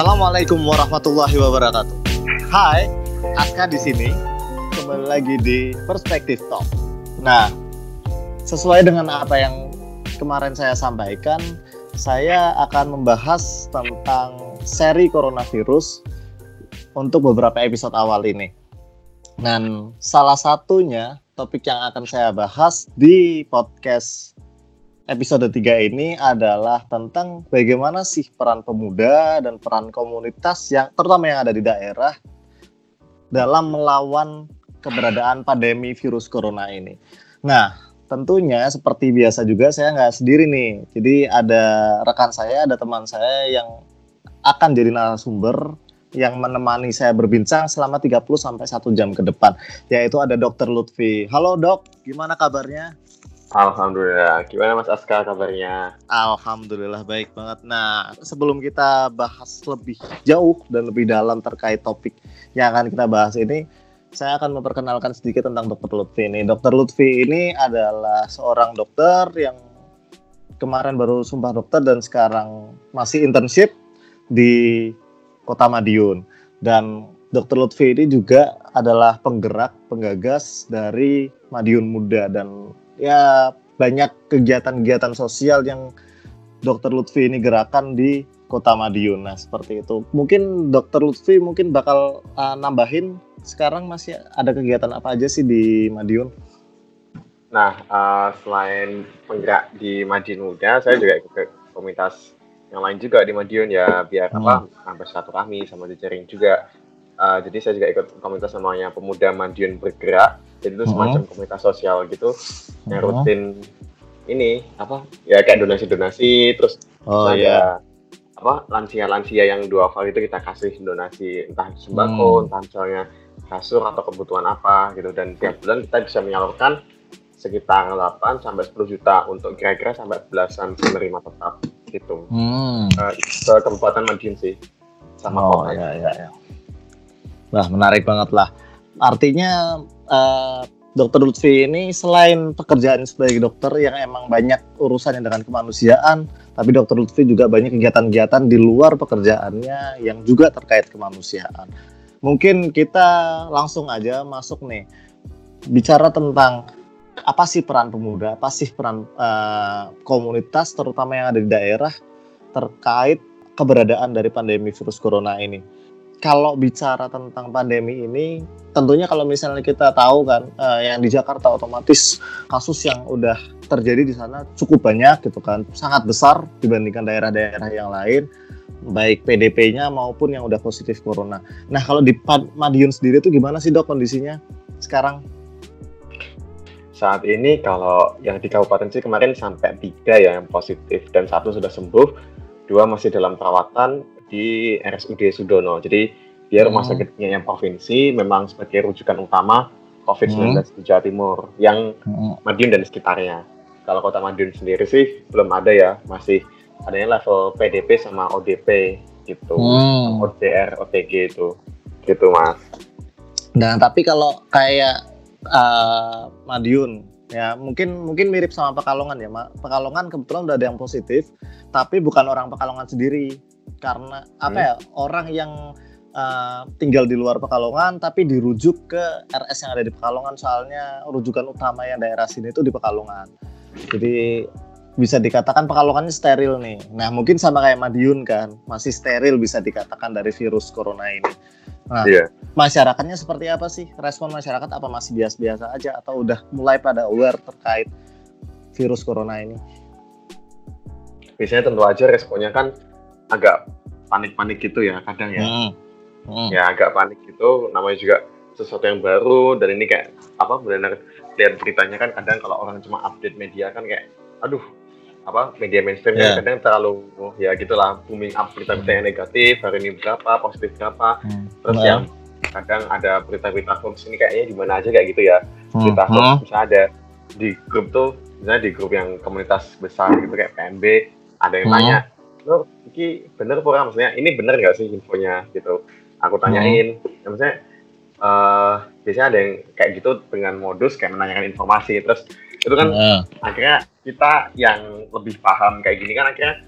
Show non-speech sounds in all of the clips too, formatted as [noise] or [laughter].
Assalamualaikum warahmatullahi wabarakatuh. Hai, Aska di sini. Kembali lagi di Perspektif Talk. Nah, sesuai dengan apa yang kemarin saya sampaikan, saya akan membahas tentang seri coronavirus untuk beberapa episode awal ini. Dan salah satunya topik yang akan saya bahas di podcast episode 3 ini adalah tentang bagaimana sih peran pemuda dan peran komunitas yang terutama yang ada di daerah dalam melawan keberadaan pandemi virus corona ini. Nah, tentunya seperti biasa juga saya nggak sendiri nih. Jadi ada rekan saya, ada teman saya yang akan jadi narasumber yang menemani saya berbincang selama 30 sampai 1 jam ke depan, yaitu ada Dr. Lutfi. Halo, Dok. Gimana kabarnya? Alhamdulillah. Gimana Mas Aska kabarnya? Alhamdulillah baik banget. Nah, sebelum kita bahas lebih jauh dan lebih dalam terkait topik yang akan kita bahas ini, saya akan memperkenalkan sedikit tentang Dr. Lutfi ini. Dr. Lutfi ini adalah seorang dokter yang kemarin baru sumpah dokter dan sekarang masih internship di Kota Madiun. Dan Dr. Lutfi ini juga adalah penggerak, penggagas dari Madiun Muda dan ya banyak kegiatan-kegiatan sosial yang Dokter Lutfi ini gerakan di Kota Madiun. Nah, seperti itu. Mungkin Dokter Lutfi mungkin bakal uh, nambahin sekarang masih ada kegiatan apa aja sih di Madiun? Nah, uh, selain penggerak di Madiun Muda, saya juga ikut ke komunitas yang lain juga di Madiun ya, biar hmm. apa, sampai satu kami sama jejaring juga. Uh, jadi saya juga ikut komunitas namanya Pemuda Madiun Bergerak jadi itu semacam uh komunitas sosial gitu uh yang rutin ini apa ya kayak donasi-donasi terus oh, saya yeah. apa lansia-lansia yang dua hal itu kita kasih donasi entah sembako hmm. entah misalnya kasur atau kebutuhan apa gitu dan tiap bulan kita bisa menyalurkan sekitar 8 sampai 10 juta untuk kira-kira sampai belasan penerima tetap gitu. Hmm. Uh, ke Kabupaten Madiun sih sama oh, kota. ya, ya, ya. Wah, menarik banget lah. Artinya uh, Dokter Lutfi ini selain pekerjaan sebagai dokter yang emang banyak urusannya dengan kemanusiaan, tapi Dokter Lutfi juga banyak kegiatan-kegiatan di luar pekerjaannya yang juga terkait kemanusiaan. Mungkin kita langsung aja masuk nih bicara tentang apa sih peran pemuda, apa sih peran uh, komunitas terutama yang ada di daerah terkait keberadaan dari pandemi virus corona ini kalau bicara tentang pandemi ini, tentunya kalau misalnya kita tahu kan, uh, yang di Jakarta otomatis kasus yang udah terjadi di sana cukup banyak gitu kan, sangat besar dibandingkan daerah-daerah yang lain, baik PDP-nya maupun yang udah positif corona. Nah kalau di Madiun sendiri itu gimana sih dok kondisinya sekarang? Saat ini kalau yang di kabupaten sih kemarin sampai tiga ya yang positif dan satu sudah sembuh, dua masih dalam perawatan, di RSUD Sudono. Jadi dia rumah hmm. sakitnya yang provinsi memang sebagai rujukan utama COVID-19 hmm. di Jawa Timur yang hmm. Madiun dan sekitarnya. Kalau kota Madiun sendiri sih belum ada ya, masih adanya level PDP sama ODP gitu, hmm. ODR, OTG itu, gitu mas. Nah tapi kalau kayak uh, Madiun ya mungkin mungkin mirip sama Pekalongan ya, Pekalongan kebetulan udah ada yang positif, tapi bukan orang Pekalongan sendiri karena apa hmm. ya orang yang uh, tinggal di luar Pekalongan tapi dirujuk ke RS yang ada di Pekalongan soalnya rujukan utama yang daerah sini itu di Pekalongan. Jadi bisa dikatakan Pekalongannya steril nih. Nah mungkin sama kayak Madiun kan masih steril bisa dikatakan dari virus corona ini. Nah yeah. masyarakatnya seperti apa sih? Respon masyarakat apa masih biasa-biasa aja atau udah mulai pada aware terkait virus corona ini? Biasanya tentu aja responnya kan agak panik-panik gitu ya kadang ya. Hmm. Hmm. Ya agak panik gitu namanya juga sesuatu yang baru dan ini kayak apa benar lihat beritanya kan kadang kalau orang cuma update media kan kayak aduh apa media mainstream yeah. kan kadang terlalu oh, ya gitulah booming up berita-berita yang negatif hari ini berapa positif berapa hmm. terus yeah. yang kadang ada berita-berita hoax ini kayaknya di mana aja kayak gitu ya hmm. berita hoax hmm. bisa ada di grup tuh misalnya di grup yang komunitas besar gitu kayak PMB ada yang hmm. tanya lo ini bener apa maksudnya ini bener nggak sih infonya gitu aku tanyain hmm. ya, maksudnya uh, biasanya ada yang kayak gitu dengan modus kayak menanyakan informasi terus itu kan hmm. akhirnya kita yang lebih paham kayak gini kan akhirnya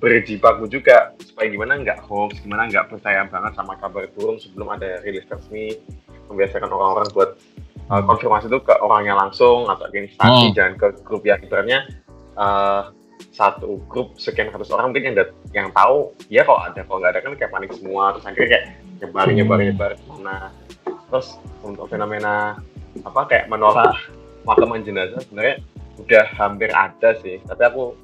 berjibaku juga supaya gimana nggak hoax, gimana nggak percaya banget sama kabar burung sebelum ada rilis resmi, membiasakan orang-orang buat uh, konfirmasi itu ke orangnya langsung atau ke instansi, hmm. jangan ke grup yang ibaratnya uh, satu grup sekian ratus orang mungkin yang yang tahu ya kalau ada kalau nggak ada kan kayak panik semua terus akhirnya kayak nyebar nyebar hmm. nyebar nah terus untuk fenomena apa kayak menolak makaman jenazah sebenarnya udah hampir ada sih. Tapi aku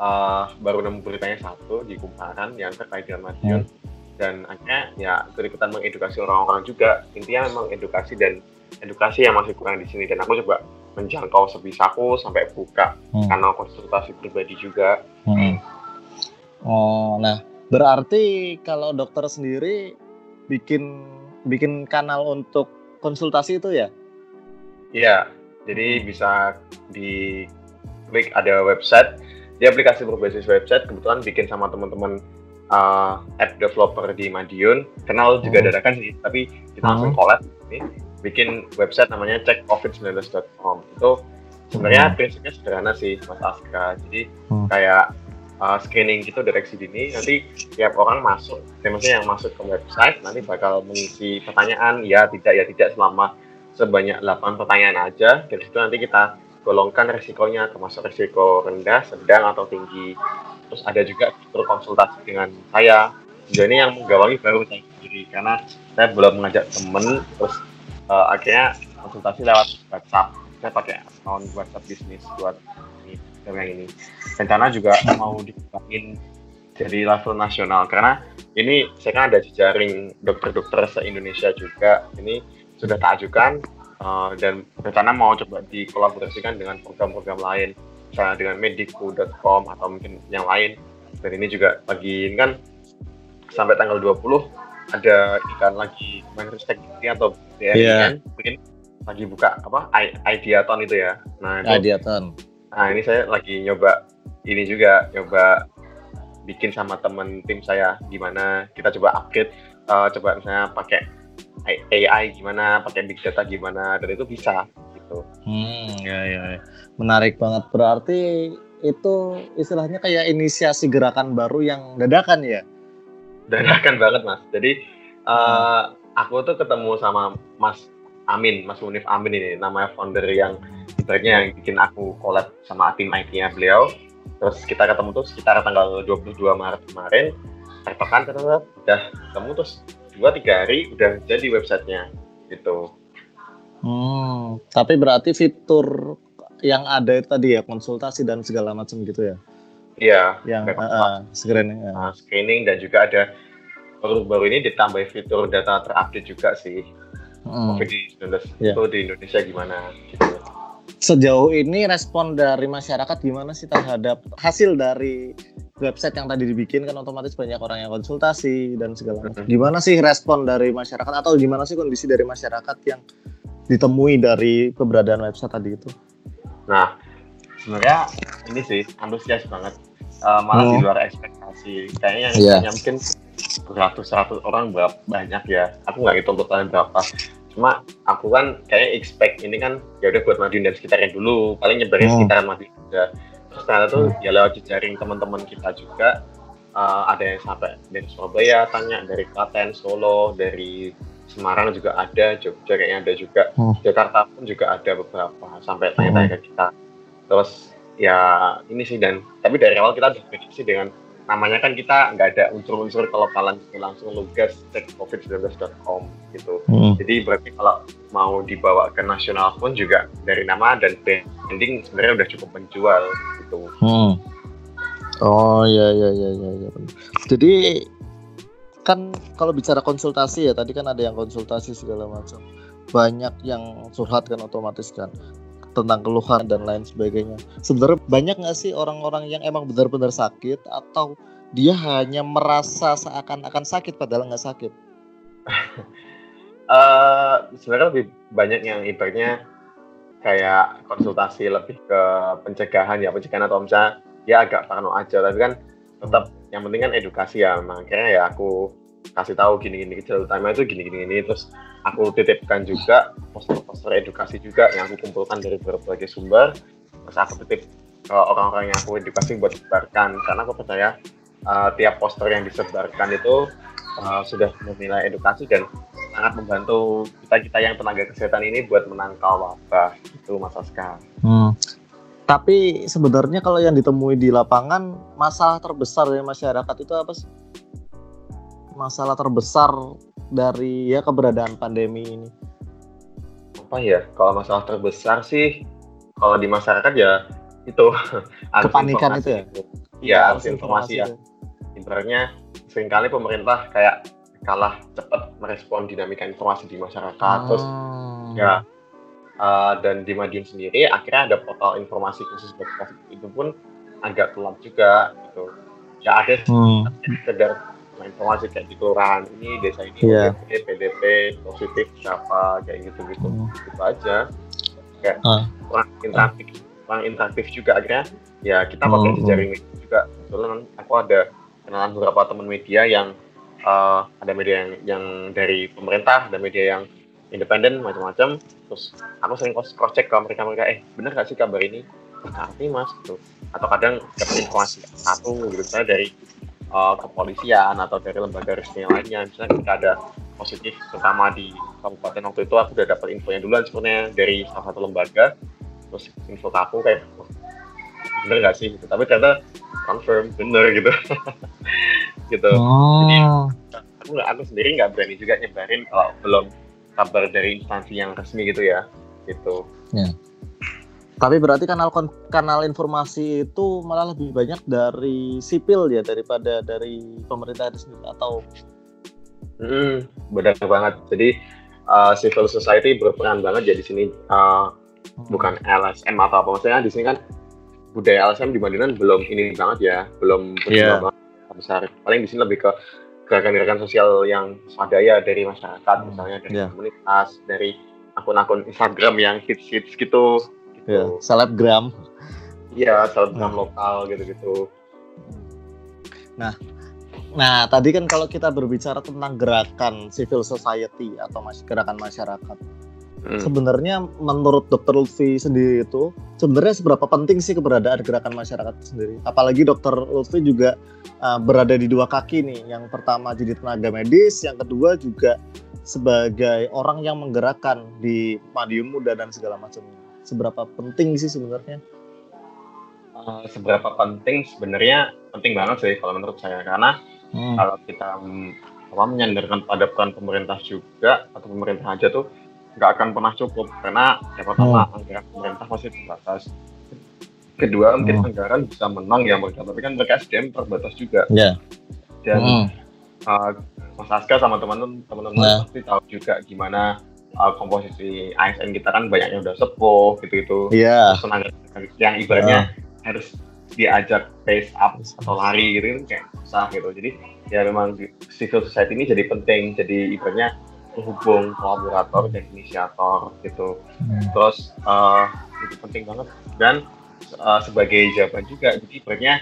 uh, baru nemu beritanya satu di Kumparan yang terkait dengan Madiun. Hmm. dan akhirnya ya ikutan mengedukasi orang-orang juga. Intinya memang edukasi dan edukasi yang masih kurang di sini. Dan aku coba menjangkau sebisaku sampai buka hmm. kanal konsultasi pribadi juga. Hmm. Oh, nah berarti kalau dokter sendiri bikin bikin kanal untuk konsultasi itu ya? Iya, jadi bisa di klik ada website di aplikasi berbasis website kebetulan bikin sama teman-teman uh, app developer di Madiun kenal juga hmm. dadakan sih tapi kita langsung hmm. collab ini bikin website namanya checkcovid19.com itu sebenarnya hmm. prinsipnya sederhana sih Mas Aska jadi hmm. kayak uh, screening gitu deteksi dini nanti tiap orang masuk ya maksudnya yang masuk ke website nanti bakal mengisi pertanyaan ya tidak ya tidak selama sebanyak 8 pertanyaan aja dari situ nanti kita golongkan resikonya termasuk resiko rendah, sedang atau tinggi. Terus ada juga fitur konsultasi dengan saya. Sejauh ini yang menggawangi baru saya sendiri karena saya belum mengajak temen terus uh, akhirnya konsultasi lewat WhatsApp. Saya pakai akun WhatsApp bisnis buat ini yang ini. Rencana juga mau dikembangin jadi level nasional karena ini saya kan ada jejaring dokter-dokter se-Indonesia juga. Ini sudah tak ajukan uh, dan rencana mau coba dikolaborasikan dengan program-program lain misalnya dengan mediku.com atau mungkin yang lain dan ini juga lagi ini kan sampai tanggal 20 ada ikan lagi Manchester ini atau BRI yeah. kan mungkin lagi buka apa Ideaton itu ya nah itu, Ideaton nah ini saya lagi nyoba ini juga nyoba bikin sama temen tim saya gimana kita coba upgrade uh, coba misalnya pakai AI gimana, pakai big data gimana, dan itu bisa gitu. Hmm, ya, ya, ya. menarik banget. Berarti itu istilahnya kayak inisiasi gerakan baru yang dadakan ya? Dadakan banget mas. Jadi uh, aku tuh ketemu sama Mas Amin, Mas Munif Amin ini, namanya founder yang ibaratnya yang bikin aku collab sama tim IT-nya beliau. Terus kita ketemu tuh sekitar tanggal 22 Maret kemarin. Tektokan terus udah ketemu terus dua tiga hari udah jadi websitenya gitu. Hmm, tapi berarti fitur yang ada tadi ya konsultasi dan segala macam gitu ya? Iya. Yang uh, uh, screening. Uh, screening dan juga ada baru-baru ini ditambah fitur data terupdate juga sih. Hmm. COVID-19 yeah. itu di Indonesia gimana gitu. Sejauh ini respon dari masyarakat gimana sih terhadap hasil dari website yang tadi dibikin kan otomatis banyak orang yang konsultasi dan segala macam. Gimana sih respon dari masyarakat atau gimana sih kondisi dari masyarakat yang ditemui dari keberadaan website tadi itu? Nah, sebenarnya ini sih antusias banget, uh, malah hmm. di luar ekspektasi. Kayaknya yang yeah. mungkin beratus-ratus orang berapa banyak ya. Aku nggak hitung totalnya berapa. Cuma aku kan kayak expect ini kan ya udah buat Madiun dan sekitarnya dulu, paling nyebarin hmm. sekitaran Madiun juga terus ternyata tuh ya lewat jejaring teman-teman kita juga uh, ada yang sampai dari Surabaya tanya dari Klaten Solo dari Semarang juga ada Jogja kayaknya ada juga hmm. Jakarta pun juga ada beberapa sampai tanya-tanya ke kita terus ya ini sih dan tapi dari awal kita udah prediksi dengan namanya kan kita nggak ada unsur-unsur kalau kalian langsung lugas cek covid19.com gitu. Hmm. Jadi berarti kalau mau dibawa ke nasional pun juga dari nama dan branding sebenarnya udah cukup menjual gitu. Hmm. Oh ya ya ya ya ya. Jadi kan kalau bicara konsultasi ya tadi kan ada yang konsultasi segala macam. Banyak yang curhat kan otomatis kan tentang keluhan dan lain sebagainya. Sebenarnya banyak nggak sih orang-orang yang emang benar-benar sakit atau dia hanya merasa seakan-akan sakit padahal nggak sakit? uh, [laughs] sebenarnya lebih banyak yang ibaratnya kayak konsultasi lebih ke pencegahan ya pencegahan atau misalnya ya agak parno aja tapi kan tetap yang penting kan edukasi ya makanya ya aku kasih tahu gini-gini kecil utama itu gini-gini terus aku titipkan juga poster-poster edukasi juga yang aku kumpulkan dari berbagai sumber terus aku titip ke orang-orang yang aku edukasi buat sebarkan karena aku percaya uh, tiap poster yang disebarkan itu uh, sudah menilai edukasi dan sangat membantu kita kita yang tenaga kesehatan ini buat menangkal wabah itu Mas Aska. Hmm. Tapi sebenarnya kalau yang ditemui di lapangan masalah terbesar dari masyarakat itu apa sih? Masalah terbesar dari ya keberadaan pandemi ini. Apa ya? Kalau masalah terbesar sih kalau di masyarakat ya itu [laughs] kepanikan itu ya. Iya, harus informasi, ya. Ibaratnya sering kali pemerintah kayak kalah cepat merespon dinamika informasi di masyarakat hmm. terus ya uh, dan di Madiun sendiri akhirnya ada portal informasi khusus buat COVID itu pun agak telat juga gitu ya ada hmm. sekedar informasi kayak di kelurahan ini desa ini yeah. PDP, PDP positif siapa kayak gitu gitu hmm. gitu aja kayak uh. kurang interaktif kurang interaktif juga akhirnya ya kita pakai hmm. jejaring juga kebetulan aku ada kenalan beberapa teman media yang uh, ada media yang, yang dari pemerintah, ada media yang independen macam-macam. Terus aku sering cross check ke mereka mereka, eh benar gak sih kabar ini? Arti mas gitu. Atau kadang dapat informasi satu gitu misalnya dari uh, kepolisian atau dari lembaga resmi lainnya. Misalnya ketika ada positif terutama di kabupaten waktu itu aku udah dapat infonya duluan sebenarnya dari salah satu lembaga terus info ke aku kayak bener gak sih gitu tapi ternyata confirm bener gitu [laughs] gitu. Oh. Jadi aku nggak aku sendiri nggak berani juga nyebarin kalau belum kabar dari instansi yang resmi gitu ya, gitu. Ya. Tapi berarti kanal kanal informasi itu malah lebih banyak dari sipil ya daripada dari pemerintah itu sendiri atau? Hmm, benar banget. Jadi uh, civil society berperan banget ya di sini uh, hmm. bukan LSM atau apa maksudnya di sini kan budaya LSM di Madinan belum ini banget ya, belum yeah. banget besar paling di sini lebih ke gerakan-gerakan sosial yang swadaya dari masyarakat hmm. misalnya dari yeah. komunitas dari akun-akun Instagram yang hits-hits gitu, gitu. Yeah. selebgram iya selebgram nah. lokal gitu-gitu nah nah tadi kan kalau kita berbicara tentang gerakan civil society atau gerakan masyarakat Hmm. Sebenarnya menurut Dokter Lutfi sendiri itu sebenarnya seberapa penting sih keberadaan gerakan masyarakat sendiri? Apalagi Dokter Lutfi juga uh, berada di dua kaki nih. Yang pertama jadi tenaga medis, yang kedua juga sebagai orang yang menggerakkan di Madiun Muda dan segala macamnya. Seberapa penting sih sebenarnya? Uh, seberapa penting sebenarnya penting banget sih kalau menurut saya karena hmm. kalau kita apa menyandarkan pada peran pemerintah juga atau pemerintah aja tuh nggak akan pernah cukup karena ya pertama hmm. anggaran pemerintah masih terbatas kedua mungkin hmm. anggaran bisa menang ya mereka tapi kan mereka SDM terbatas juga yeah. dan hmm. uh, Mas Aska sama teman-teman teman-teman yeah. pasti tahu juga gimana uh, komposisi ASN kita kan banyaknya udah sepuh gitu-gitu yeah. tenaga yang ibaratnya yeah. harus diajak pace up atau lari gitu kan kayak susah gitu jadi ya memang civil society ini jadi penting jadi ibaratnya penghubung kolaborator dan inisiator gitu hmm. terus uh, itu penting banget dan uh, sebagai jawaban juga jadi ibaratnya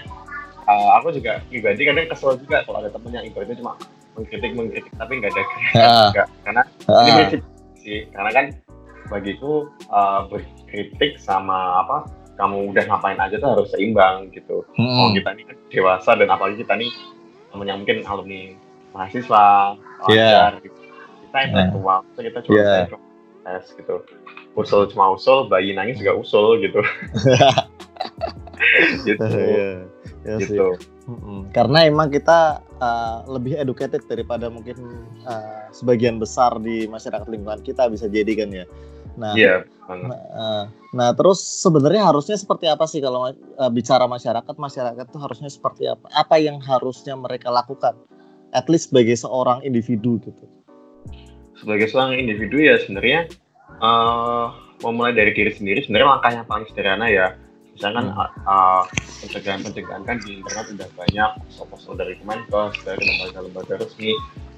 uh, aku juga pribadi kadang kesel juga kalau ada temen yang ibaratnya cuma mengkritik mengkritik tapi nggak ada kritik uh. karena uh. ini prinsip sih karena kan bagiku uh, berkritik sama apa kamu udah ngapain aja tuh harus seimbang gitu hmm. kalau kita ini kan dewasa dan apalagi kita nih temen yang mungkin alumni mahasiswa yeah. gitu kita intelektual nah. kita cuma yeah. tes gitu usul cuma usul bayi nangis juga usul gitu [laughs] [laughs] gitu yeah. ya gitu karena emang kita uh, lebih educated daripada mungkin uh, sebagian besar di masyarakat lingkungan kita bisa jadi kan ya. Nah yeah, nah, uh, nah terus sebenarnya harusnya seperti apa sih kalau uh, bicara masyarakat? Masyarakat itu harusnya seperti apa? Apa yang harusnya mereka lakukan? At least sebagai seorang individu gitu. Sebagai seorang individu ya sebenarnya uh, memulai dari diri sendiri sebenarnya langkah yang paling sederhana ya misalkan hmm. uh, pencegahan-pencegahan kan di internet udah banyak post dari Kemenkes dari lembaga-lembaga resmi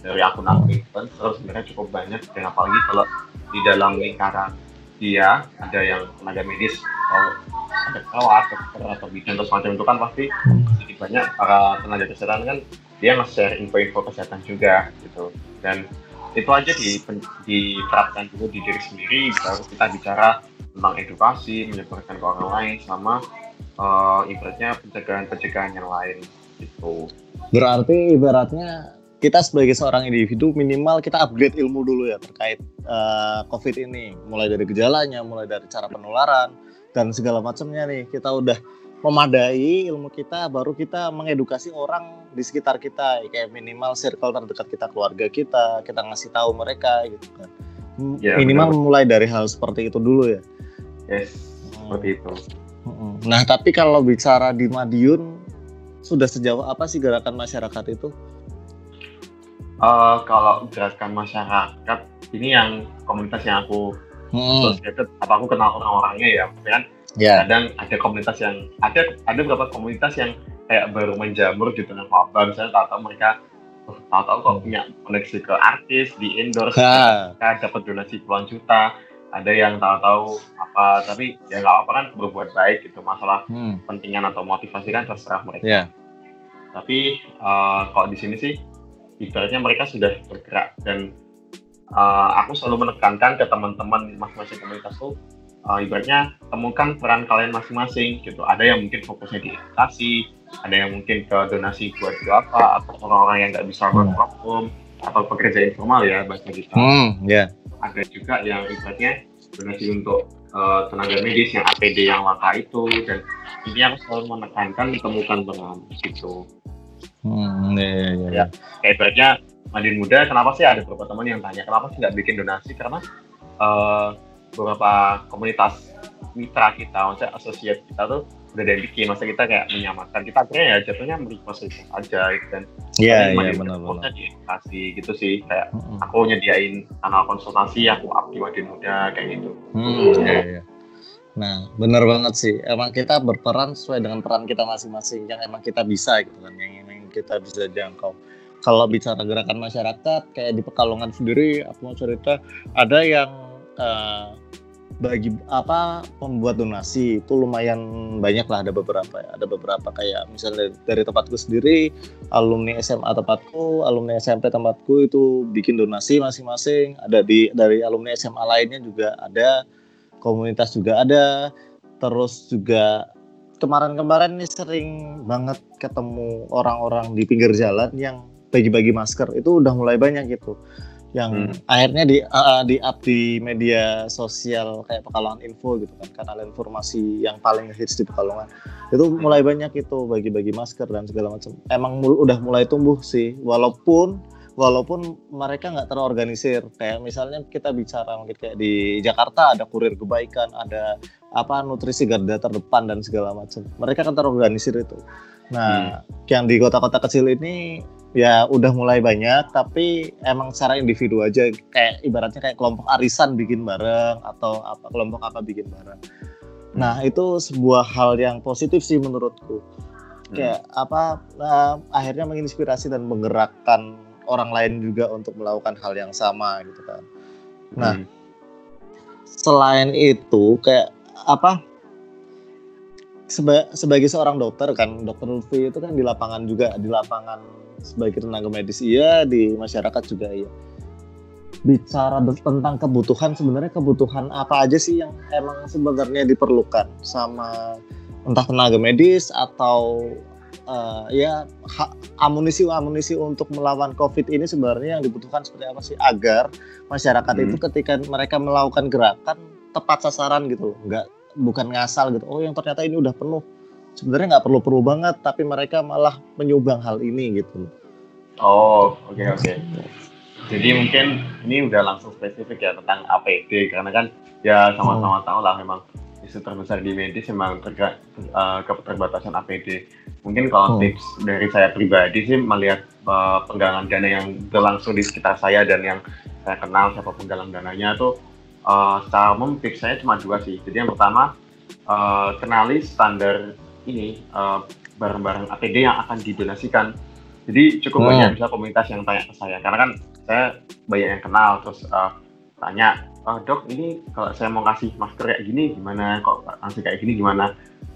dari akun-akun influencer sebenarnya cukup banyak dan apalagi kalau di dalam lingkaran dia ada yang tenaga medis atau ada perawat atau, atau bidan atau semacam itu kan pasti sedikit banyak para tenaga kesehatan kan dia nge-share info-info kesehatan juga gitu dan itu aja di, diterapkan dulu di diri sendiri baru kita bicara tentang edukasi menyebarkan ke orang lain sama uh, ibaratnya pencegahan-pencegahan yang lain gitu Berarti ibaratnya kita sebagai seorang individu minimal kita upgrade ilmu dulu ya terkait uh, COVID ini, mulai dari gejalanya, mulai dari cara penularan dan segala macamnya nih. Kita udah memadai ilmu kita, baru kita mengedukasi orang di sekitar kita, kayak minimal circle terdekat kita, keluarga kita, kita ngasih tahu mereka gitu kan. Ya, minimal benar. mulai dari hal seperti itu dulu ya. Yes, hmm. seperti itu. Nah, tapi kalau bicara di Madiun, sudah sejauh apa sih gerakan masyarakat itu? Uh, kalau gerakan masyarakat ini yang komunitas yang aku hmm. associated, apa aku kenal orang-orangnya ya, kan? Yeah. Kadang ada komunitas yang ada ada beberapa komunitas yang kayak baru menjamur gitu dengan apa misalnya tahu-tahu mereka oh, tahu-tahu kok hmm. punya koneksi ke artis di endorse mereka dapat donasi puluhan juta ada yang tahu-tahu apa tapi ya nggak apa kan berbuat baik gitu masalah hmm. pentingan atau motivasi kan terserah mereka yeah. tapi uh, kalau di sini sih ibaratnya mereka sudah bergerak dan uh, aku selalu menekankan ke teman-teman masing-masing komunitas tuh uh, ibaratnya temukan peran kalian masing-masing gitu ada yang mungkin fokusnya di edukasi ada yang mungkin ke donasi buat apa atau orang-orang yang nggak bisa work from home atau pekerja informal ya bahasa kita hmm, yeah. Ada juga yang ibaratnya donasi untuk uh, tenaga medis yang APD yang langka itu dan ini aku selalu menekankan temukan peran gitu Hmm, iya, iya, iya. Ya, kayak ibaratnya Mandin Muda, kenapa sih ada beberapa teman yang tanya, kenapa sih nggak bikin donasi? Karena uh, beberapa komunitas mitra kita, maksudnya asosiat kita tuh udah ada yang bikin, maksudnya kita kayak menyamakan. Kita akhirnya ya jatuhnya merequest aja gitu kan. Iya, iya benar-benar. Edukasi gitu sih, kayak hmm. aku nyediain kanal konsultasi, aku up di Mandin Muda, kayak gitu. Hmm, iya, iya. Nah, benar banget sih. Emang kita berperan sesuai dengan peran kita masing-masing yang emang kita bisa gitu kan, yang emang kita bisa jangkau. Kalau bicara gerakan masyarakat, kayak di Pekalongan sendiri, aku mau cerita ada yang uh, bagi apa membuat donasi itu lumayan banyak lah. Ada beberapa ya. Ada beberapa kayak misalnya dari, dari tempatku sendiri alumni SMA tempatku alumni SMP tempatku itu bikin donasi masing-masing. Ada di dari alumni SMA lainnya juga ada komunitas juga ada. Terus juga kemarin-kemarin ini sering banget ketemu orang-orang di pinggir jalan yang bagi-bagi masker. Itu udah mulai banyak gitu yang hmm. akhirnya di uh, di up di media sosial kayak Pekalongan Info gitu kan kanal informasi yang paling hits di Pekalongan. Itu mulai banyak itu bagi-bagi masker dan segala macam. Emang mul udah mulai tumbuh sih walaupun walaupun mereka nggak terorganisir. Kayak misalnya kita bicara mungkin kayak di Jakarta ada kurir kebaikan ada apa nutrisi garda terdepan dan segala macam. Mereka kan terorganisir itu. Nah hmm. yang di kota-kota kecil ini ya udah mulai banyak tapi emang secara individu aja kayak ibaratnya kayak kelompok arisan bikin bareng atau apa kelompok apa bikin bareng hmm. nah itu sebuah hal yang positif sih menurutku kayak hmm. apa nah, akhirnya menginspirasi dan menggerakkan orang lain juga untuk melakukan hal yang sama gitu kan. Nah, hmm. selain itu kayak apa? Seba sebagai seorang dokter kan, dokter Lutfi itu kan di lapangan juga, di lapangan sebagai tenaga medis iya, di masyarakat juga iya. Bicara tentang kebutuhan sebenarnya kebutuhan apa aja sih yang emang sebenarnya diperlukan sama entah tenaga medis atau uh, ya amunisi-amunisi untuk melawan COVID ini sebenarnya yang dibutuhkan seperti apa sih agar masyarakat hmm. itu ketika mereka melakukan gerakan tepat sasaran gitu nggak bukan ngasal gitu oh yang ternyata ini udah penuh sebenarnya nggak perlu-perlu banget tapi mereka malah menyumbang hal ini gitu oh oke okay, oke okay. jadi mungkin ini udah langsung spesifik ya tentang APD karena kan ya sama-sama hmm. tahu lah memang isu terbesar di medis memang terkait uh, keterbatasan APD. Mungkin kalau hmm. tips dari saya pribadi sih melihat uh, penggalangan dana yang berlangsung di sekitar saya dan yang saya kenal siapa penggalang dananya tuh uh, secara umum tips saya cuma dua sih. Jadi yang pertama uh, kenali standar ini uh, barang-barang APD yang akan didonasikan. Jadi cukup hmm. banyak bisa komunitas yang tanya ke saya karena kan saya banyak yang kenal terus uh, tanya oh, dok ini kalau saya mau kasih masker kayak gini gimana kok kasih kayak gini gimana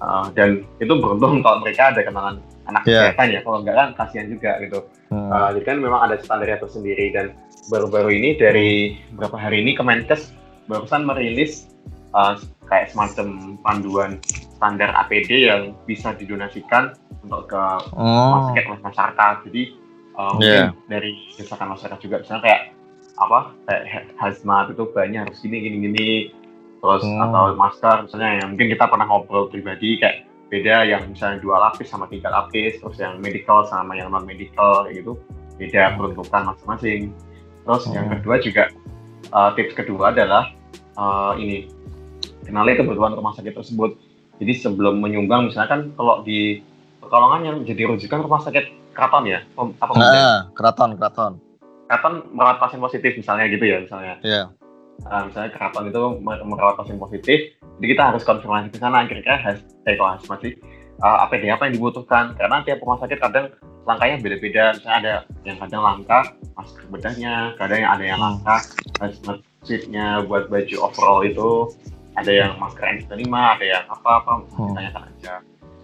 uh, dan itu beruntung kalau mereka ada kenalan anak yeah. kesehatan ya kalau enggak kan kasihan juga gitu hmm. uh, jadi kan memang ada standarnya tersendiri dan baru-baru ini dari beberapa hari ini Kemenkes barusan merilis uh, kayak semacam panduan standar APD yang bisa didonasikan untuk ke oh. masyarakat. Jadi uh, yeah. mungkin dari misalkan masyarakat juga misalnya kayak apa kayak hazmat itu banyak harus gini gini gini terus oh. atau masker misalnya yang mungkin kita pernah ngobrol pribadi kayak beda yang misalnya dua lapis sama tiga lapis terus yang medical sama yang non medical kayak gitu beda hmm. peruntukan masing-masing terus oh. yang kedua juga uh, tips kedua adalah uh, ini kenali kebutuhan rumah sakit tersebut. Jadi sebelum menyumbang misalnya kan kalau di pertolongan yang jadi rujukan rumah sakit keraton ya? Apa nah, keraton keraton. Keraton merawat pasien positif misalnya gitu ya misalnya. Iya. Yeah. uh, misalnya keraton itu merawat pasien positif jadi kita harus konfirmasi ke sana. Kira-kira harus eh harus masih uh, APD apa yang dibutuhkan? Karena tiap rumah sakit kadang langkahnya beda-beda. Misalnya ada yang kadang langka masker bedahnya kadang yang ada yang langka masjidnya buat baju overall itu ada yang masker N95 ada yang apa-apa hmm. tanyakan aja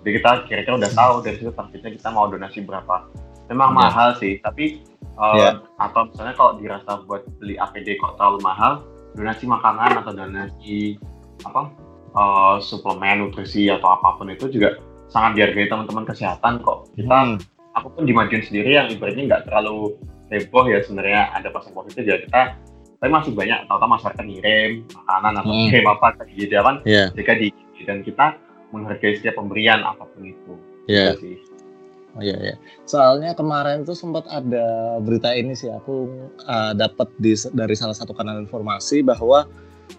jadi kita kira-kira udah tahu dari situ targetnya kita mau donasi berapa memang yeah. mahal sih tapi uh, yeah. atau misalnya kalau dirasa buat beli APD kok terlalu mahal donasi makanan atau donasi apa uh, suplemen nutrisi atau apa pun itu juga sangat dihargai teman-teman kesehatan kok kita hmm. aku pun di Madiun sendiri yang ibaratnya nggak terlalu heboh ya sebenarnya ada pasien positif ya kita tapi masih banyak tahu-tahu masyarakat ngirim makanan atau hmm. ngirim apa ke di kan yeah. jika di dan kita menghargai setiap pemberian apa pun itu. Iya. Yeah. Oh iya ya. Soalnya kemarin tuh sempat ada berita ini sih aku uh, dapat dari salah satu kanal informasi bahwa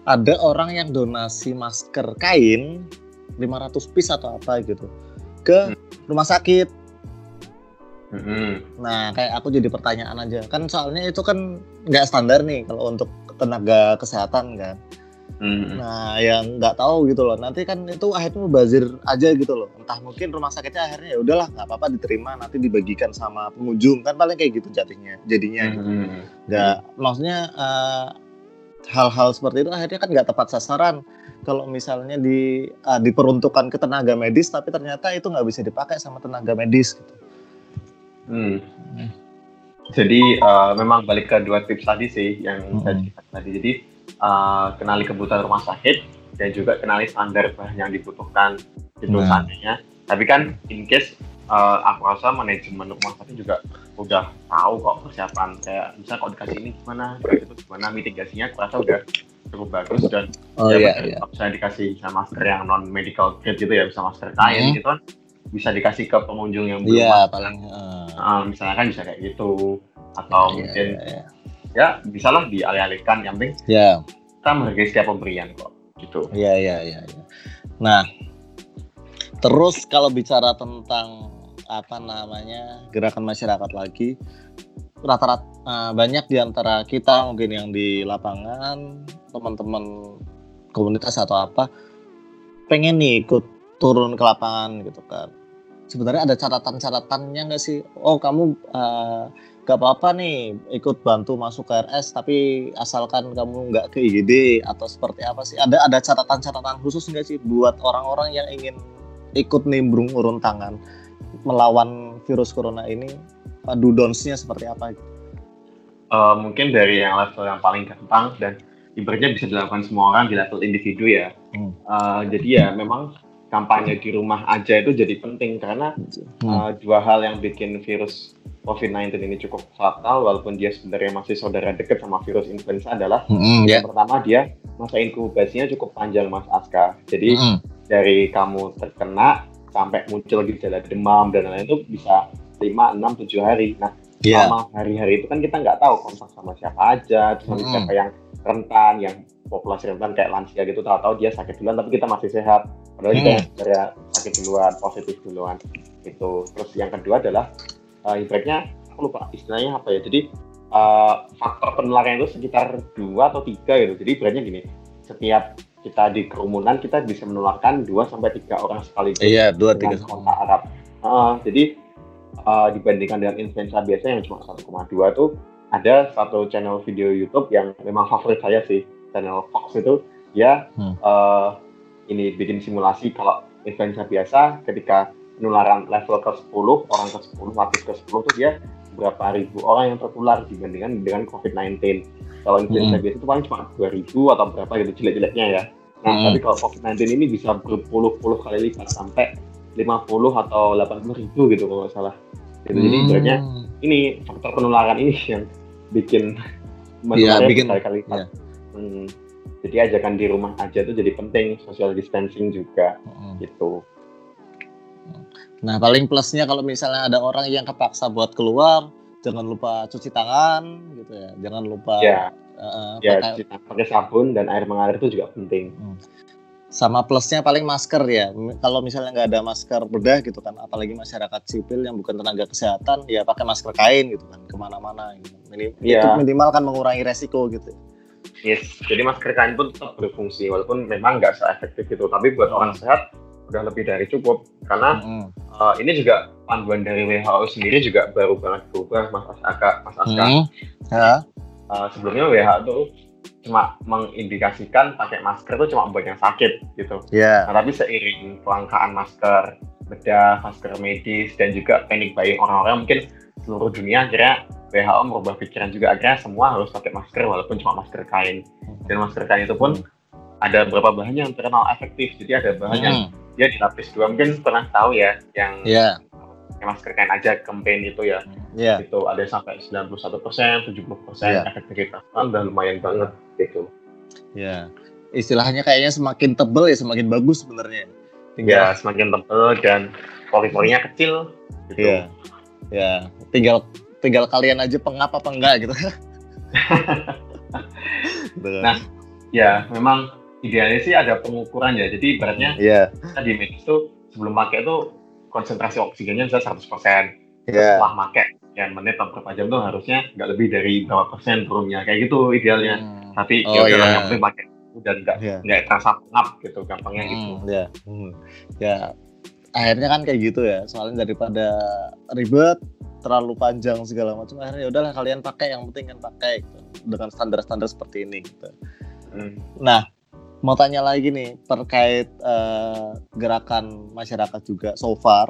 ada orang yang donasi masker kain 500 piece atau apa gitu ke hmm. rumah sakit. Hmm. Nah, kayak aku jadi pertanyaan aja. Kan soalnya itu kan nggak standar nih kalau untuk tenaga kesehatan kan. Hmm. Nah, yang nggak tahu gitu loh. Nanti kan itu akhirnya bazir aja gitu loh. Entah mungkin rumah sakitnya akhirnya ya udahlah nggak apa-apa diterima nanti dibagikan sama pengunjung kan paling kayak gitu jadinya. Jadinya gitu. hmm. nggak maksudnya hal eh, hal-hal seperti itu akhirnya kan nggak tepat sasaran. Kalau misalnya di uh, diperuntukkan ke tenaga medis tapi ternyata itu nggak bisa dipakai sama tenaga medis gitu. Hmm. Jadi uh, memang balik ke dua tips tadi sih yang hmm. saya tadi. Jadi uh, kenali kebutuhan rumah sakit dan juga kenali standar bahan yang dibutuhkan itu nah. seandainya. Tapi kan in case uh, aku rasa manajemen rumah sakit juga udah tahu kok persiapan kayak misalnya kalau dikasih ini gimana, itu gimana mitigasinya aku rasa udah cukup bagus dan oh, ya, iya, iya. misalnya dikasih bisa masker yang non medical grade gitu ya bisa masker kain hmm. gitu kan bisa dikasih ke pengunjung yang belum yeah, paling uh... Uh, misalnya kan bisa kayak gitu. Atau yeah, mungkin yeah, yeah ya bisalah dialih-alihkan. Yang penting ya kita menghargai setiap pemberian kok gitu. Ya ya ya, ya. nah terus kalau bicara tentang apa namanya gerakan masyarakat lagi rata-rata uh, banyak di antara kita mungkin yang di lapangan teman-teman komunitas atau apa pengen nih ikut turun ke lapangan gitu kan sebenarnya ada catatan-catatannya nggak sih? Oh kamu uh, gak apa-apa nih ikut bantu masuk ke RS tapi asalkan kamu nggak ke IGD atau seperti apa sih? Ada ada catatan-catatan khusus nggak sih buat orang-orang yang ingin ikut nimbrung urun tangan melawan virus corona ini? Dudonsnya seperti apa? Uh, mungkin dari yang level yang paling gampang dan ibaratnya bisa dilakukan semua orang di level individu ya. Hmm. uh, jadi ya memang kampanye di rumah aja itu jadi penting karena hmm. uh, dua hal yang bikin virus COVID-19 ini cukup fatal walaupun dia sebenarnya masih saudara dekat sama virus influenza adalah mm, yeah. yang pertama dia masa inkubasinya cukup panjang Mas Aska. Jadi mm. dari kamu terkena sampai muncul gejala demam dan lain-lain itu bisa 5, 6, 7 hari. Nah, yeah. selama hari-hari itu kan kita nggak tahu kontak sama siapa aja, cuma mm. siapa yang rentan, yang populasi rentan kayak lansia gitu tahu-tahu dia sakit duluan tapi kita masih sehat. Padahal mm. kita sebenarnya sakit duluan, positif duluan. Itu. Terus yang kedua adalah uh, ibaratnya aku lupa istilahnya apa ya jadi uh, faktor penularan itu sekitar dua atau tiga gitu jadi ibaratnya gini setiap kita di kerumunan kita bisa menularkan dua sampai tiga orang sekaligus iya dua tiga kontak Arab uh, jadi uh, dibandingkan dengan influenza biasa yang cuma 1,2 tuh ada satu channel video YouTube yang memang favorit saya sih channel Fox itu ya hmm. uh, ini bikin simulasi kalau influenza biasa ketika penularan level ke 10 orang ke 10 lapis ke 10 tuh dia berapa ribu orang yang tertular dibandingkan dengan COVID-19 kalau influenza hmm. biasa itu paling cuma 2000 atau berapa gitu jelek-jeleknya ya Nah, hmm. tapi kalau COVID-19 ini bisa berpuluh-puluh kali lipat sampai 50 atau 80 ribu gitu kalau nggak salah. Gitu. Jadi sebenarnya hmm. ini faktor penularan ini yang bikin ya, bikin kali-kali lipat. Ya. Hmm. Jadi ajakan di rumah aja itu jadi penting, social distancing juga hmm. gitu. Nah, paling plusnya kalau misalnya ada orang yang kepaksa buat keluar, jangan lupa cuci tangan gitu ya. Jangan lupa ya, uh, ya pakai, pakai sabun dan air mengalir itu juga penting. Hmm sama plusnya paling masker ya kalau misalnya nggak ada masker bedah gitu kan apalagi masyarakat sipil yang bukan tenaga kesehatan ya pakai masker kain gitu kan ke mana-mana gitu. Ini, yeah. itu minimal kan mengurangi resiko gitu yes jadi masker kain pun tetap berfungsi walaupun memang nggak seefektif itu tapi buat orang sehat udah lebih dari cukup karena mm -hmm. uh, ini juga panduan dari WHO sendiri juga baru banget berubah mas Aska mas Aska mm -hmm. ya. uh, sebelumnya WHO cuma mengindikasikan pakai masker itu cuma buat yang sakit gitu. Yeah. Nah, tapi seiring kelangkaan masker bedah, masker medis dan juga panic buying orang-orang mungkin seluruh dunia akhirnya WHO merubah pikiran juga akhirnya semua harus pakai masker walaupun cuma masker kain. Dan masker kain itu pun ada beberapa bahan yang terkenal efektif. Jadi ada bahan hmm. yang dia dilapis dua mungkin pernah tahu ya yang yeah masker kain aja campaign itu ya yeah. itu ada sampai 91 persen 70 persen yeah. efektivitas kan udah lumayan banget gitu ya yeah. istilahnya kayaknya semakin tebel ya semakin bagus sebenarnya tinggal ya semakin tebel dan pori-porinya kecil gitu ya yeah. ya yeah. tinggal tinggal kalian aja pengap apa enggak gitu [laughs] nah ya memang idealnya sih ada pengukuran ya jadi ibaratnya yeah. di medis tuh sebelum pakai tuh konsentrasi oksigennya bisa 100%. Yeah. Setelah pakai sekian menit atau berapa jam tuh harusnya nggak lebih dari berapa persen turunnya kayak gitu idealnya. Hmm. Tapi oh, ya udah yeah. yang pakai dan nggak yeah. nggak terasa pengap gitu gampangnya hmm, gitu. Ya, yeah. hmm. ya akhirnya kan kayak gitu ya. Soalnya daripada ribet terlalu panjang segala macam akhirnya ya udahlah kalian pakai yang penting kan pakai gitu. dengan standar-standar seperti ini gitu. Hmm. Nah, mau tanya lagi nih terkait uh, gerakan masyarakat juga so far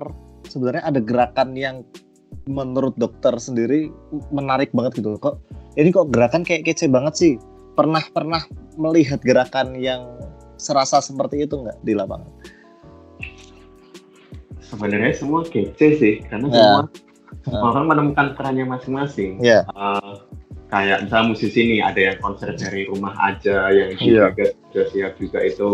sebenarnya ada gerakan yang menurut dokter sendiri menarik banget gitu kok ini kok gerakan kayak kece banget sih pernah pernah melihat gerakan yang serasa seperti itu nggak di lapangan sebenarnya semua kece sih karena ya. semua uh. orang menemukan perannya masing-masing yeah. uh, kayak misalnya musisi nih ada yang konser dari rumah aja yang yeah. juga sudah siap juga itu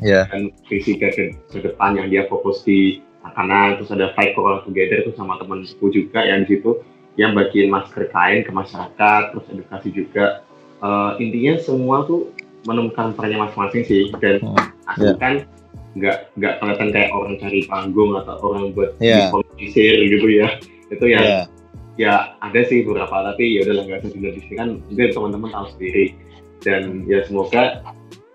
yeah. dan visi ke, ke depan yang dia fokus di karena terus ada fight for together itu sama teman temanku juga yang di situ yang bagian masker kain ke masyarakat terus edukasi juga uh, intinya semua tuh menemukan perannya masing-masing sih dan hmm. yeah. Nggak nggak kelihatan kayak orang cari panggung atau orang buat yeah. politisir gitu ya itu ya yeah ya ada sih beberapa tapi ya udah nggak usah kan mungkin teman-teman tahu sendiri dan ya semoga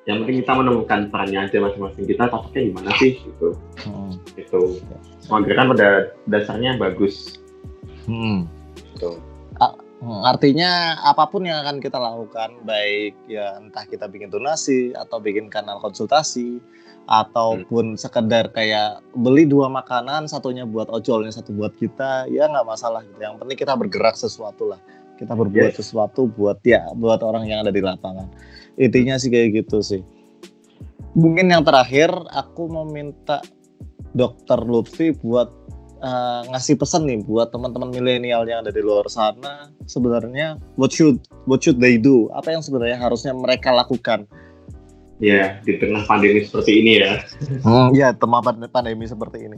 yang penting kita menemukan perannya aja masing-masing kita cocoknya di mana sih gitu hmm. itu semua gerakan pada dasarnya bagus hmm. gitu. artinya apa pun yang akan kita lakukan baik ya entah kita bikin donasi atau bikin kanal konsultasi ataupun hmm. sekedar kayak beli dua makanan satunya buat ojolnya satu buat kita ya nggak masalah gitu. Yang penting kita bergerak sesuatu lah. Kita berbuat yes. sesuatu buat ya buat orang yang ada di lapangan. Intinya sih kayak gitu sih. Mungkin yang terakhir aku mau minta dokter Lutfi buat uh, ngasih pesan nih buat teman-teman milenial yang ada di luar sana. Sebenarnya what should what should they do? Apa yang sebenarnya harusnya mereka lakukan Ya, di tengah pandemi seperti ini ya. Hmm, ya, tengah pandemi seperti ini.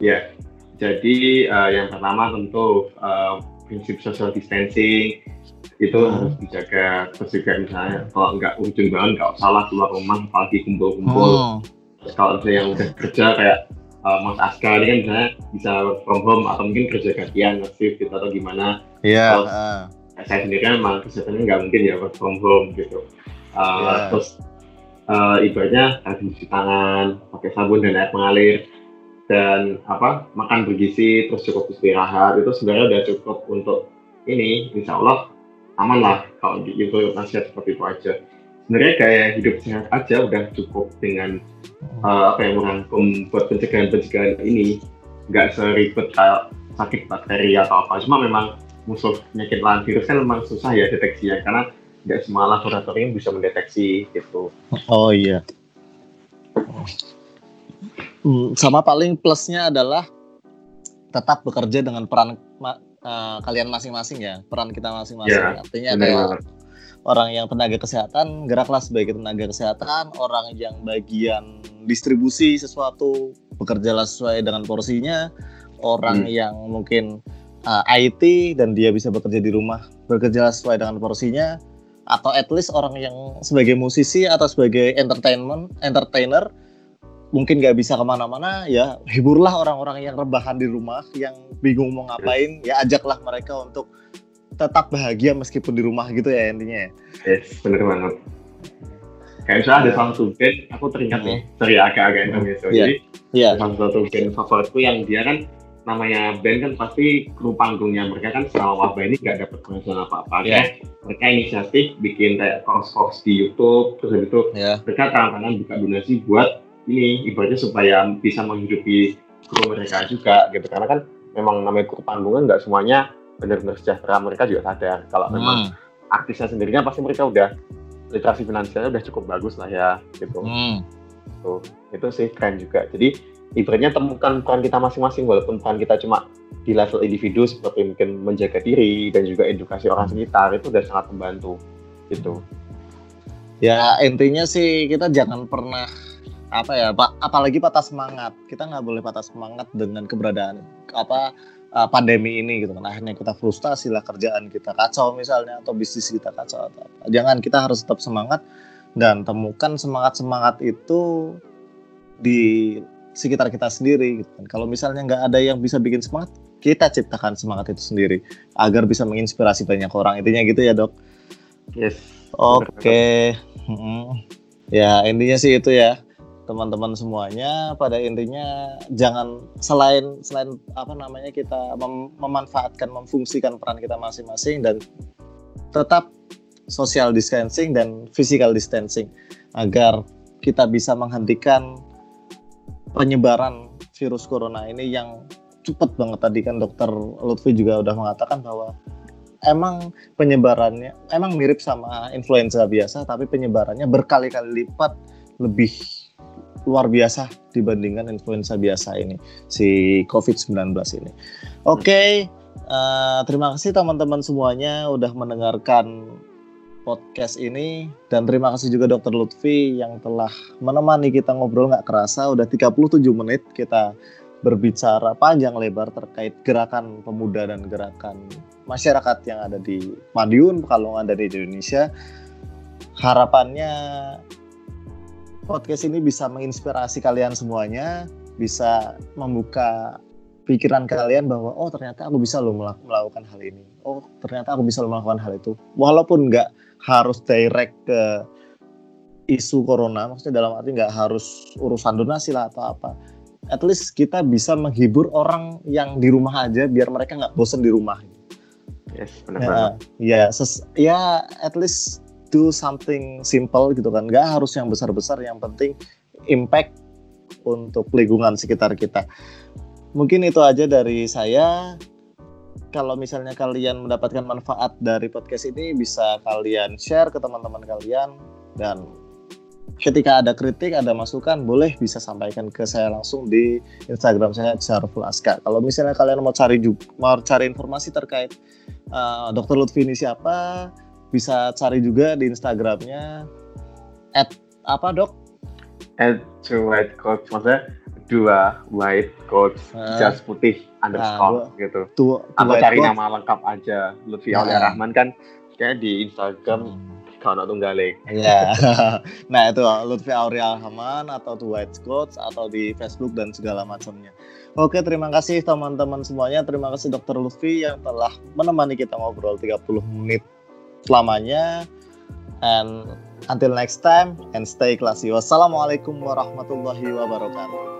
Ya, jadi uh, yang pertama tentu uh, prinsip social distancing itu hmm. harus dijaga juga misalnya kalau nggak ujung banget nggak salah keluar rumah apalagi kumpul-kumpul hmm. kalau misalnya yang udah kerja kayak uh, Mas Aska ini kan misalnya bisa from home atau mungkin kerja gantian shift gitu atau gimana iya yeah. uh. saya sendiri kan memang kesehatannya nggak mungkin ya work from home gitu uh, yeah. terus uh, ibaratnya rajin cuci tangan, pakai sabun dan air mengalir, dan apa makan bergizi, terus cukup istirahat itu sebenarnya udah cukup untuk ini, insya Allah aman lah kalau itu nasihat seperti itu aja. Sebenarnya kayak hidup sehat aja udah cukup dengan uh, apa yang merangkum buat pencegahan-pencegahan ini, nggak seribet kayak sakit bakteri atau apa. Cuma memang musuh penyakit lain virus kan memang susah ya deteksinya karena nggak semua laboratorium bisa mendeteksi gitu. Oh iya. Hmm, sama paling plusnya adalah tetap bekerja dengan peran uh, kalian masing-masing ya, peran kita masing-masing. Ya, Artinya kayak orang yang tenaga kesehatan geraklah sebagai tenaga kesehatan, orang yang bagian distribusi sesuatu bekerjalah sesuai dengan porsinya, orang hmm. yang mungkin uh, IT dan dia bisa bekerja di rumah bekerja sesuai dengan porsinya atau at least orang yang sebagai musisi atau sebagai entertainment entertainer mungkin nggak bisa ke mana-mana ya hiburlah orang-orang yang rebahan di rumah yang bingung mau ngapain ya ajaklah mereka untuk tetap bahagia meskipun di rumah gitu ya intinya ya yes bener banget kayak misalnya ada salah satu band aku teringat nih dari agak-agak intermezzo yeah. jadi yeah. salah satu band favoritku yang dia kan namanya band kan pasti kru panggungnya mereka kan selama wabah ini nggak dapat penghasilan apa-apa yeah. ya mereka inisiatif bikin kayak course-course di YouTube terus habis itu yeah. mereka tangan-tangan buka donasi buat ini ibaratnya supaya bisa menghidupi kru mereka juga gitu karena kan memang namanya kru panggung kan nggak semuanya benar-benar sejahtera mereka juga sadar kalau hmm. memang artisnya sendirinya pasti mereka udah literasi finansialnya udah cukup bagus lah ya gitu hmm. tuh itu sih keren juga jadi ibaratnya temukan peran kita masing-masing walaupun peran kita cuma di level individu seperti mungkin menjaga diri dan juga edukasi orang sekitar itu udah sangat membantu gitu. Ya intinya sih kita jangan pernah apa ya pak apalagi patah semangat. Kita nggak boleh patah semangat dengan keberadaan apa uh, pandemi ini gitu kan. Akhirnya kita frustasi lah kerjaan kita kacau misalnya atau bisnis kita kacau atau apa. Jangan kita harus tetap semangat dan temukan semangat semangat itu di sekitar kita sendiri gitu kan. Kalau misalnya nggak ada yang bisa bikin semangat, kita ciptakan semangat itu sendiri agar bisa menginspirasi banyak orang. Intinya gitu ya, Dok. Yes. Oke. Okay. Hmm. Ya, intinya sih itu ya. Teman-teman semuanya pada intinya jangan selain selain apa namanya kita mem memanfaatkan memfungsikan peran kita masing-masing dan tetap social distancing dan physical distancing agar kita bisa menghentikan penyebaran virus corona ini yang cepat banget tadi kan dokter Lutfi juga udah mengatakan bahwa emang penyebarannya emang mirip sama influenza biasa tapi penyebarannya berkali-kali lipat lebih luar biasa dibandingkan influenza biasa ini si COVID-19 ini. Oke, okay, uh, eh, terima kasih teman-teman semuanya udah mendengarkan podcast ini. Dan terima kasih juga Dokter Lutfi yang telah menemani kita ngobrol nggak kerasa. Udah 37 menit kita berbicara panjang lebar terkait gerakan pemuda dan gerakan masyarakat yang ada di Madiun kalau ada di Indonesia. Harapannya podcast ini bisa menginspirasi kalian semuanya bisa membuka pikiran kalian bahwa oh ternyata aku bisa loh melakukan hal ini. Oh ternyata aku bisa loh melakukan hal itu. Walaupun nggak harus direct ke isu corona maksudnya dalam arti nggak harus urusan donasi lah atau apa. At least kita bisa menghibur orang yang di rumah aja biar mereka nggak bosan di rumah. Yes benar ya ya ya at least do something simple gitu kan. Nggak harus yang besar besar yang penting impact untuk lingkungan sekitar kita mungkin itu aja dari saya kalau misalnya kalian mendapatkan manfaat dari podcast ini bisa kalian share ke teman-teman kalian dan ketika ada kritik, ada masukan, boleh bisa sampaikan ke saya langsung di Instagram saya Syariful Aska. Kalau misalnya kalian mau cari mau cari informasi terkait uh, Dr. Lutfi ini siapa, bisa cari juga di Instagramnya at apa dok? At white coach maksudnya dua white coach uh, jas putih underscore nah, gitu. Tua, Atau cari nama lengkap aja Lutfi nah. Aulia Rahman kan kayak di Instagram hmm. kalau tunggalik. Iya. [laughs] nah itu Lutfi Aulia Rahman atau The White Coach atau di Facebook dan segala macamnya. Oke, terima kasih teman-teman semuanya. Terima kasih Dokter Lutfi yang telah menemani kita ngobrol 30 menit selamanya. And until next time and stay classy. Wassalamualaikum warahmatullahi wabarakatuh.